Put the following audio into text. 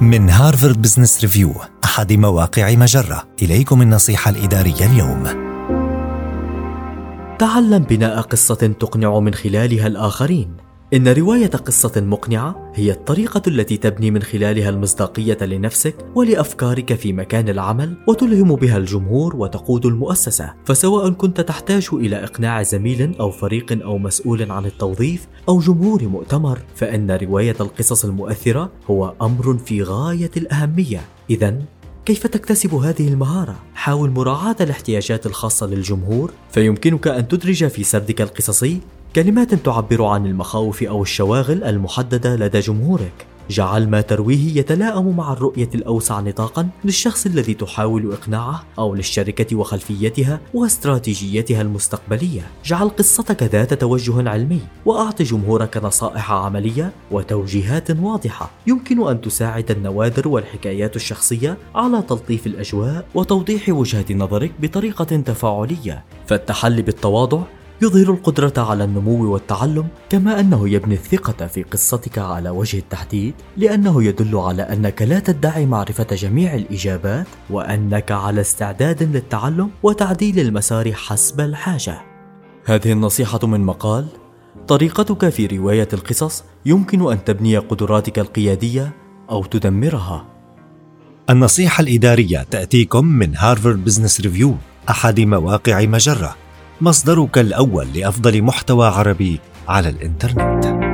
من هارفارد بزنس ريفيو أحد مواقع مجرة. إليكم النصيحة الإدارية اليوم. تعلم بناء قصة تقنع من خلالها الآخرين. إن رواية قصة مقنعة هي الطريقة التي تبني من خلالها المصداقية لنفسك ولأفكارك في مكان العمل وتلهم بها الجمهور وتقود المؤسسة، فسواء كنت تحتاج إلى إقناع زميل أو فريق أو مسؤول عن التوظيف أو جمهور مؤتمر، فإن رواية القصص المؤثرة هو أمر في غاية الأهمية. إذا كيف تكتسب هذه المهارة؟ حاول مراعاة الاحتياجات الخاصة للجمهور، فيمكنك أن تدرج في سردك القصصي كلمات تعبر عن المخاوف أو الشواغل المحددة لدى جمهورك. جعل ما ترويه يتلائم مع الرؤية الأوسع نطاقا للشخص الذي تحاول إقناعه أو للشركة وخلفيتها واستراتيجيتها المستقبلية. جعل قصتك ذات توجه علمي وأعط جمهورك نصائح عملية وتوجيهات واضحة. يمكن أن تساعد النوادر والحكايات الشخصية على تلطيف الأجواء وتوضيح وجهة نظرك بطريقة تفاعلية. فالتحلي بالتواضع يظهر القدرة على النمو والتعلم كما أنه يبني الثقة في قصتك على وجه التحديد لأنه يدل على أنك لا تدعي معرفة جميع الإجابات وأنك على استعداد للتعلم وتعديل المسار حسب الحاجة. هذه النصيحة من مقال طريقتك في رواية القصص يمكن أن تبني قدراتك القيادية أو تدمرها. النصيحة الإدارية تأتيكم من هارفارد بزنس ريفيو أحد مواقع مجرة. مصدرك الأول لأفضل محتوى عربي على الإنترنت.